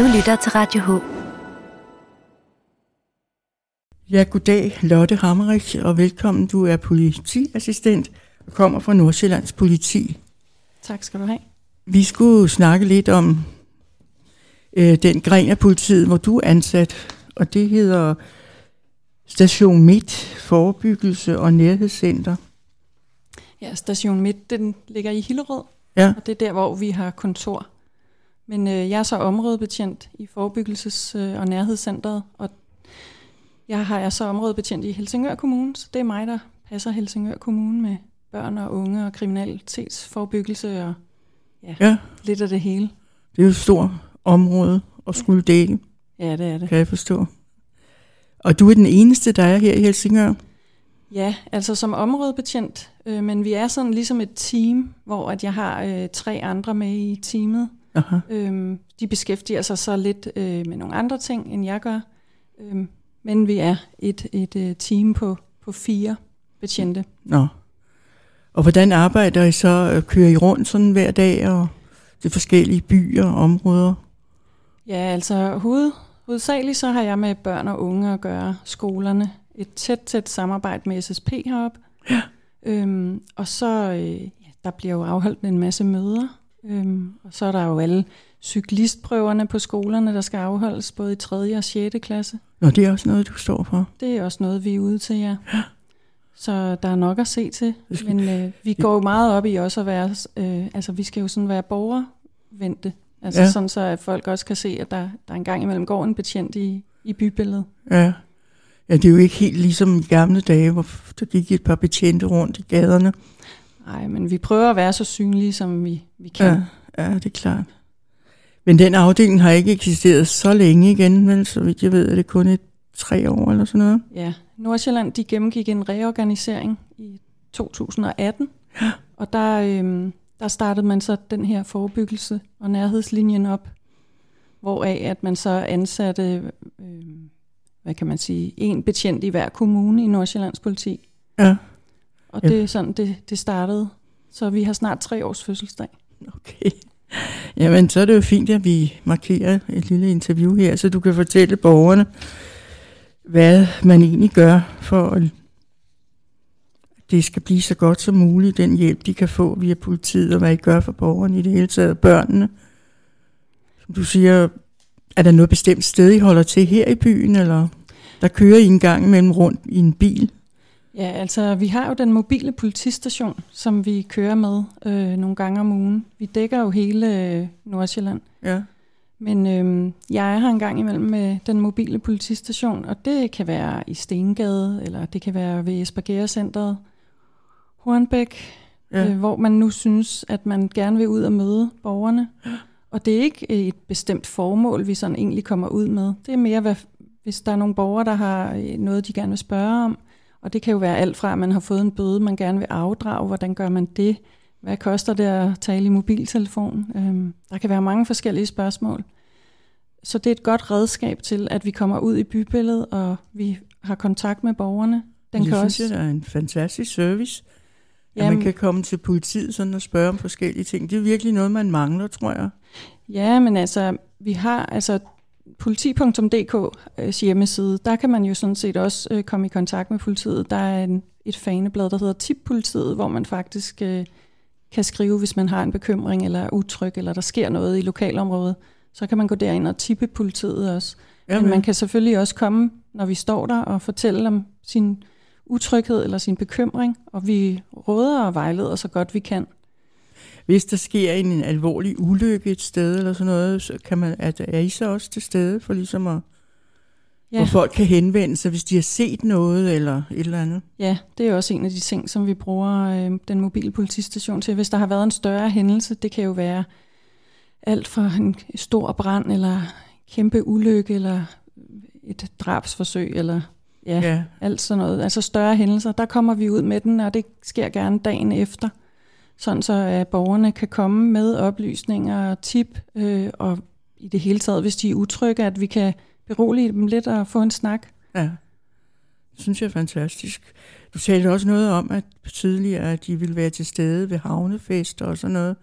Du lytter til Radio H. Ja, goddag Lotte Hammerich, og velkommen. Du er politiassistent og kommer fra Nordsjællands politi. Tak skal du have. Vi skulle snakke lidt om øh, den gren af politiet, hvor du er ansat, og det hedder Station Midt, Forebyggelse og Nærhedscenter. Ja, Station Midt, den ligger i Hillerød, Ja, og det er der, hvor vi har kontor. Men øh, jeg er så områdebetjent i Forebyggelses- øh, og Nærhedscenteret, og jeg har jeg så områdebetjent i Helsingør Kommune, så det er mig, der passer Helsingør Kommune med børn og unge og kriminalitetsforebyggelse og ja, lidt af det hele. det er jo et stort område at skulle dække, Ja, det er det. kan jeg forstå. Og du er den eneste, der er her i Helsingør. Ja, altså som områdebetjent, øh, men vi er sådan ligesom et team, hvor at jeg har øh, tre andre med i teamet. Aha. Øhm, de beskæftiger sig så lidt øh, med nogle andre ting, end jeg gør. Øhm, men vi er et, et øh, team på, på fire betjente. Nå. Og hvordan arbejder I så? Kører I rundt sådan hver dag og til forskellige byer og områder? Ja, altså hoved, hovedsageligt så har jeg med børn og unge at gøre skolerne. Et tæt, tæt samarbejde med SSP heroppe. Ja. Øhm, og så, øh, ja, der bliver jo afholdt en masse møder. Øhm, og så er der jo alle cyklistprøverne på skolerne, der skal afholdes, både i 3. og 6. klasse. Nå, det er også noget, du står for. Det er også noget, vi er ude til, ja. Så der er nok at se til. Men øh, vi går jo meget op i også at være, øh, altså vi skal jo sådan være borgervendte. Altså Ja. sådan så, at folk også kan se, at der, der en gang imellem går en betjent i, i bybilledet. Ja. ja, det er jo ikke helt ligesom i gamle dage, hvor der gik et par betjente rundt i gaderne. Nej, men vi prøver at være så synlige, som vi, vi kan. Ja, ja, det er klart. Men den afdeling har ikke eksisteret så længe igen, men så vidt jeg ved, er det kun et tre år eller sådan noget. Ja, Nordsjælland de gennemgik en reorganisering i 2018, Ja. og der, øhm, der startede man så den her forebyggelse og nærhedslinjen op, hvoraf at man så ansatte, øhm, hvad kan man sige, en betjent i hver kommune i Nordsjællands politi. Ja, Og det er sådan, det, det startede. Så vi har snart tre års fødselsdag. okay. Jamen, så er det jo fint, at vi markerer et lille interview her, så du kan fortælle borgerne, hvad man egentlig gør for at det skal blive så godt som muligt, den hjælp, de kan få via politiet, og hvad I gør for borgerne i det hele taget, børnene. Som du siger, er der noget bestemt sted, I holder til her i byen, eller der kører I en gang imellem rundt i en bil? Ja, altså vi har jo den mobile politistation, som vi kører med øh, nogle gange om ugen. Vi dækker jo hele øh, Nordsjælland. Ja. Men øhm, jeg er her en gang imellem med den mobile politistation, og det kan være i Stengade, eller det kan være ved Esbjerg Centeret, Hornbæk, Ja. ja. øh, hvor man nu synes, at man gerne vil ud og møde borgerne. Og det er ikke øh, et bestemt formål, vi sådan egentlig kommer ud med. Det er mere, hvad, hvis der er nogle borgere, der har øh, noget, de gerne vil spørge om. Og det kan jo være alt fra, at man har fået en bøde, man gerne vil afdrage. Hvordan gør man det? Hvad koster det at tale i mobiltelefon? Øhm, der kan være mange forskellige spørgsmål. Så det er et godt redskab til, at vi kommer ud i bybilledet, og vi har kontakt med borgerne. Den det kan synes også, jeg, der er en fantastisk service. At Jamen- man kan komme til politiet sådan og spørge om forskellige ting. Det er virkelig noget, man mangler, tror jeg. Ja, men altså, vi har altså politi.dk øh, hjemmeside, der kan man jo sådan set også øh, komme i kontakt med politiet. Der er en, et faneblad, der hedder Tip Politiet, hvor man faktisk øh, kan skrive, hvis man har en bekymring eller er utryg, eller der sker noget i lokalområdet. Så kan man gå derind og tippe politiet også. Jamen, Men man kan selvfølgelig også komme, når vi står der, og fortælle om sin utryghed eller sin bekymring, og vi råder og vejleder så godt vi kan. Hvis der sker en, en alvorlig ulykke et sted eller sådan noget, så kan man, er, er I så også til stede for ligesom at, ja. hvor folk kan henvende sig, hvis de har set noget eller et eller andet? Ja, det er også en af de ting, som vi bruger øh, den mobile politistation til. Hvis der har været en større hændelse, det kan jo være alt fra en stor brand, eller kæmpe ulykke, eller et drabsforsøg, eller ja, Ja. ja. alt sådan noget. Altså større hændelser, der kommer vi ud med den, og det sker gerne dagen efter. Sådan så at borgerne kan komme med oplysninger og tip, øh, og i det hele taget, hvis de er utrygge, at vi kan berolige dem lidt og få en snak. Ja, det synes jeg er fantastisk. Du talte også noget om, at tidligere, at de ville være til stede ved havnefester og sådan noget.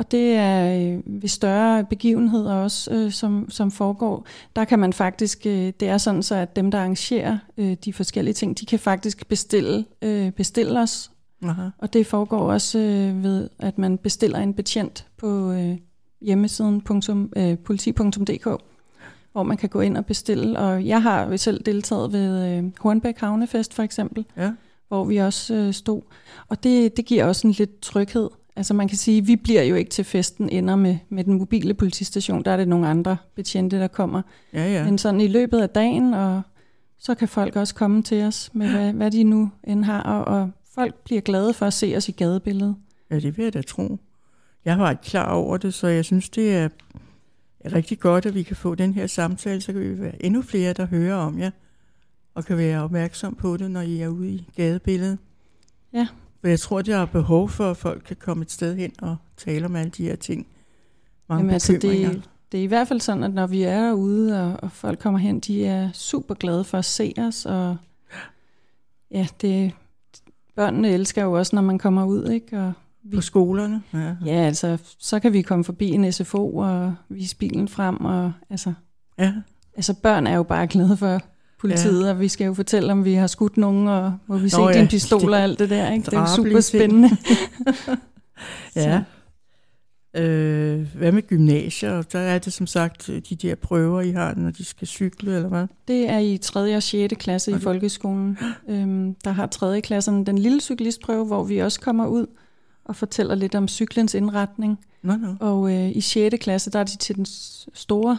Og det er øh, ved større begivenheder også, øh, som, som foregår. Der kan man faktisk, øh, det er sådan så, at dem, der arrangerer øh, de forskellige ting, de kan faktisk bestille, øh, bestille os. Aha. Og det foregår også øh, ved, at man bestiller en betjent på øh, hjemmesiden punktum, øh, politi.dk, hvor man kan gå ind og bestille. Og jeg har selv deltaget ved øh, Hornbæk Havnefest for eksempel, Ja. hvor vi også øh, stod. Og det, det giver også en lidt tryghed. Altså man kan sige, at vi bliver jo ikke til festen ender med, med den mobile politistation. Der er det nogle andre betjente, der kommer. Ja, ja. Men sådan i løbet af dagen, og så kan folk også komme til os med, hvad, hvad de nu end har. Og, og folk bliver glade for at se os i gadebilledet. Ja, det vil jeg da tro. Jeg var ikke klar over det, så jeg synes, det er rigtig godt, at vi kan få den her samtale, så kan vi være endnu flere, der hører om jer, og kan være opmærksom på det, når I er ude i gadebilledet. Ja. For jeg tror, der er behov for, at folk kan komme et sted hen og tale om alle de her ting. Mange Jamen, altså, det, det er i hvert fald sådan, at når vi er derude, og, og folk kommer hen, de er super glade for at se os, og ja, det, børnene elsker jo også, når man kommer ud, ikke? Og vi, På skolerne. Ja. ja, altså, så kan vi komme forbi en SFO og vise bilen frem, og altså, ja. altså børn er jo bare glade for politiet, ja. og vi skal jo fortælle, om vi har skudt nogen, og må vi se Nå ja, din pistol og alt det der, ikke? Det er jo super spændende. ja. Øh, hvad med gymnasier? Der er det som sagt de der prøver, I har, når de skal cykle, eller hvad? Det er i 3. og 6. klasse i Okay. folkeskolen. Øhm, der har 3. klasserne den lille cyklistprøve, hvor vi også kommer ud og fortæller lidt om cyklens indretning. Nå, nå. Og øh, i 6. klasse, der er de til den store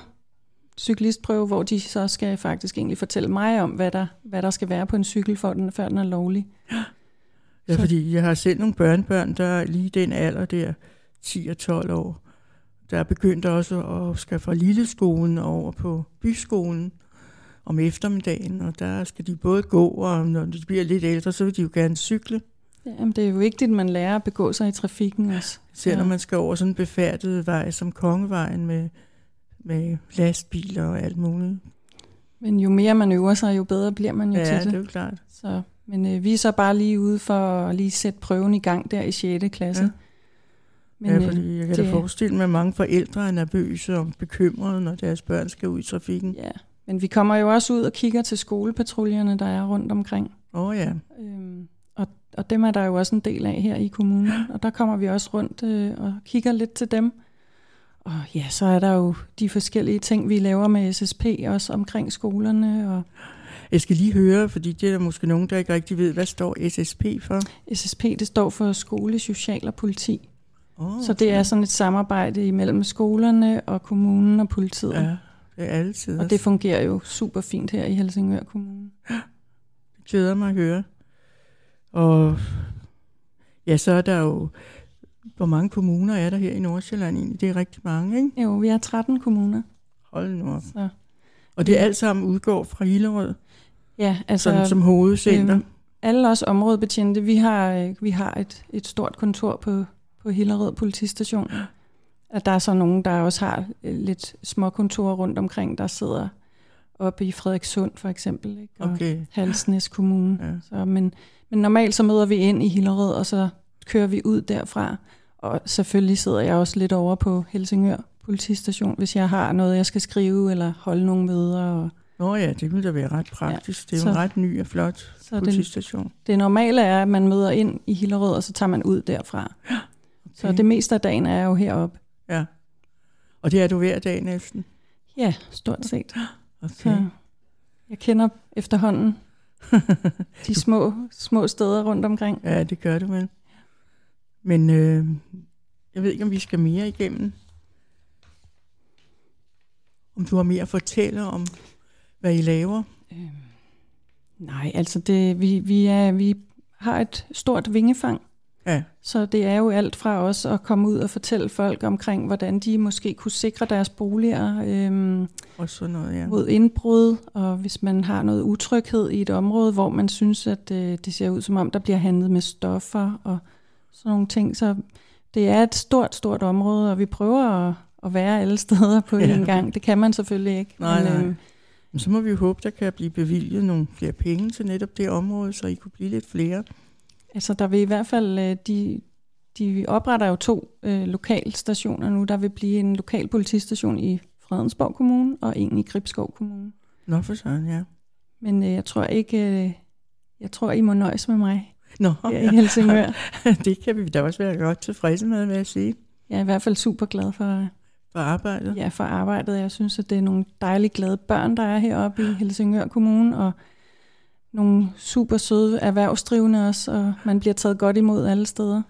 cyklistprøve, hvor de så skal faktisk egentlig fortælle mig om, hvad der, hvad der skal være på en cykel, for den, før den er lovlig. Ja, Så- fordi jeg har selv nogle børnebørn, der er lige i den alder der, 10 og 12 år, der er begyndt også at skal fra lilleskolen over på byskolen om eftermiddagen, og der skal de både gå, og når de bliver lidt ældre, så vil de jo gerne cykle, Jamen, det er jo vigtigt, at man lærer at begå sig i trafikken også. selvom Ja. man skal over sådan en befærdet vej som Kongevejen med, med lastbiler og alt muligt. Men jo mere man øver sig, jo bedre bliver man jo Ja, til det det. er jo klart. Så, men øh, vi er så bare lige ude for at lige sætte prøven i gang der i 6. klasse. Ja. Men, ja, øh, fordi jeg kan da det- forestille mig, at mange forældre er nervøse og bekymrede, når deres børn skal ud i trafikken. Ja, men vi kommer jo også ud og kigger til skolepatruljerne, der er rundt omkring. Åh oh, ja. Øhm, og, og dem er der jo også en del af her i kommunen, og der kommer vi også rundt øh, og kigger lidt til dem. Og ja, så er der jo de forskellige ting, vi laver med SSP også omkring skolerne. Og Jeg skal lige høre, fordi det er der måske nogen, der ikke rigtig ved, hvad står SSP for? SSP, det står for Skole, Social og Politi. Oh, Så det er sådan et samarbejde imellem skolerne og kommunen og politiet. Ja, det er altid. Og det fungerer jo super fint her i Helsingør Kommune. Det glæder mig at høre. Og ja, så er der jo, hvor mange kommuner er der her i Nordsjælland egentlig? Det er rigtig mange, ikke? Jo, vi er 13 kommuner. Hold nu op. Så, Og det er alt sammen udgår fra Hillerød, ja, altså, sådan som hovedcenter. øhm, alle os områdebetjente, vi har, øh, vi har et, et stort kontor på, på Hillerød politistation. At der er så nogen, der også har øh, lidt små kontorer rundt omkring, der sidder oppe i Frederikssund for eksempel, ikke? og Okay. Halsnæs Kommune. Ja. Så, men, men normalt så møder vi ind i Hillerød, og så kører vi ud derfra. Og selvfølgelig sidder jeg også lidt over på Helsingør politistation, hvis jeg har noget, jeg skal skrive, eller holde nogle møder. Og, Nå ja, det ville da være ret praktisk. det er jo så- en ret ny og flot så det, politistation. det normale er, at man møder ind i Hillerød, og så tager man ud derfra. Okay. Så Okay. det meste af dagen er jo heroppe. Ja. Og det er du hver dag næsten? Ja, stort set. Okay. Så jeg kender efterhånden de små, små steder rundt omkring. Ja, det gør du vel. Men øh, jeg ved ikke, om vi skal mere igennem. Om du har mere at fortælle om, hvad I laver. Øhm, nej, altså det, vi, vi, er, vi har et stort vingefang, Ja, så det er jo alt fra os at komme ud og fortælle folk omkring, hvordan de måske kunne sikre deres boliger øhm, og sådan noget, ja. mod indbrud, og hvis man har noget utryghed i et område, hvor man synes, at øh, det ser ud som om, der bliver handlet med stoffer og sådan nogle ting. Så det er et stort, stort område, og vi prøver at, at være alle steder på Ja. en gang. Det kan man selvfølgelig ikke. Nej, nej. øhm, Men så må vi jo håbe, der kan blive bevilget nogle flere penge til netop det område, så I kunne blive lidt flere. Altså, der vil i hvert fald, øh, de, de opretter jo to øh, lokalstationer nu. Der vil blive en lokal politistation i Fredensborg Kommune og en i Gribskov Kommune. Nå for sådan, ja. Men øh, jeg tror ikke, øh, jeg tror, I må nøjes med mig Nå, her i Helsingør. det kan vi da også være godt tilfredse med, vil jeg sige, Jeg er i hvert fald super glad for, for arbejdet. ja, for arbejdet. Jeg synes, at det er nogle dejlige, glade børn, der er heroppe i Helsingør Kommune, og nogle super søde erhvervsdrivende også, og man bliver taget godt imod alle steder.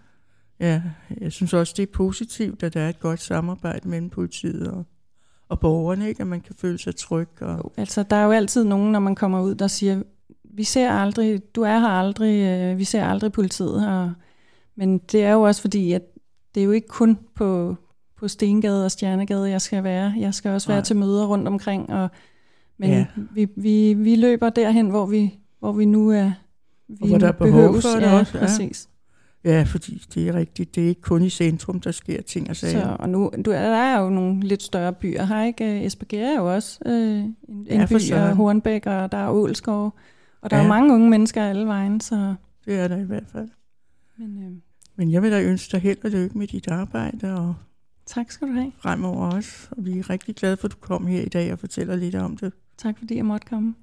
Ja, jeg synes også, det er positivt, at der er et godt samarbejde mellem politiet og, og borgerne, ikke? at man kan føle sig tryg. Og, Jo, altså, der er jo altid nogen, når man kommer ud, der siger, vi ser aldrig, du er her aldrig, øh, vi ser aldrig politiet. Og, men det er jo også fordi, at det er jo ikke kun på, på Stengade og Stjernegade, jeg skal være. Jeg skal også være Nej. til møder rundt omkring. Og, men Ja. vi, vi, vi løber derhen, hvor vi, hvor vi nu er. Vi Og hvor der er behov for det ja, også, ja. Præcis. ja, fordi det er rigtigt. Det er ikke kun i centrum, der sker ting og sager. Så, og nu, du, der er jo nogle lidt større byer her, ikke? Esbjerg er jo også øh, en, Ja, en by, søren. og Hornbæk, og der er Ålskov, og der Ja. er mange unge mennesker alle vejen, så... Det er der i hvert fald. Men, øh, Men jeg vil da ønske dig held og lykke med dit arbejde, og tak skal du have. fremover også. Og vi er rigtig glade for, at du kom her i dag og fortæller lidt om det. Tak fordi jeg måtte komme.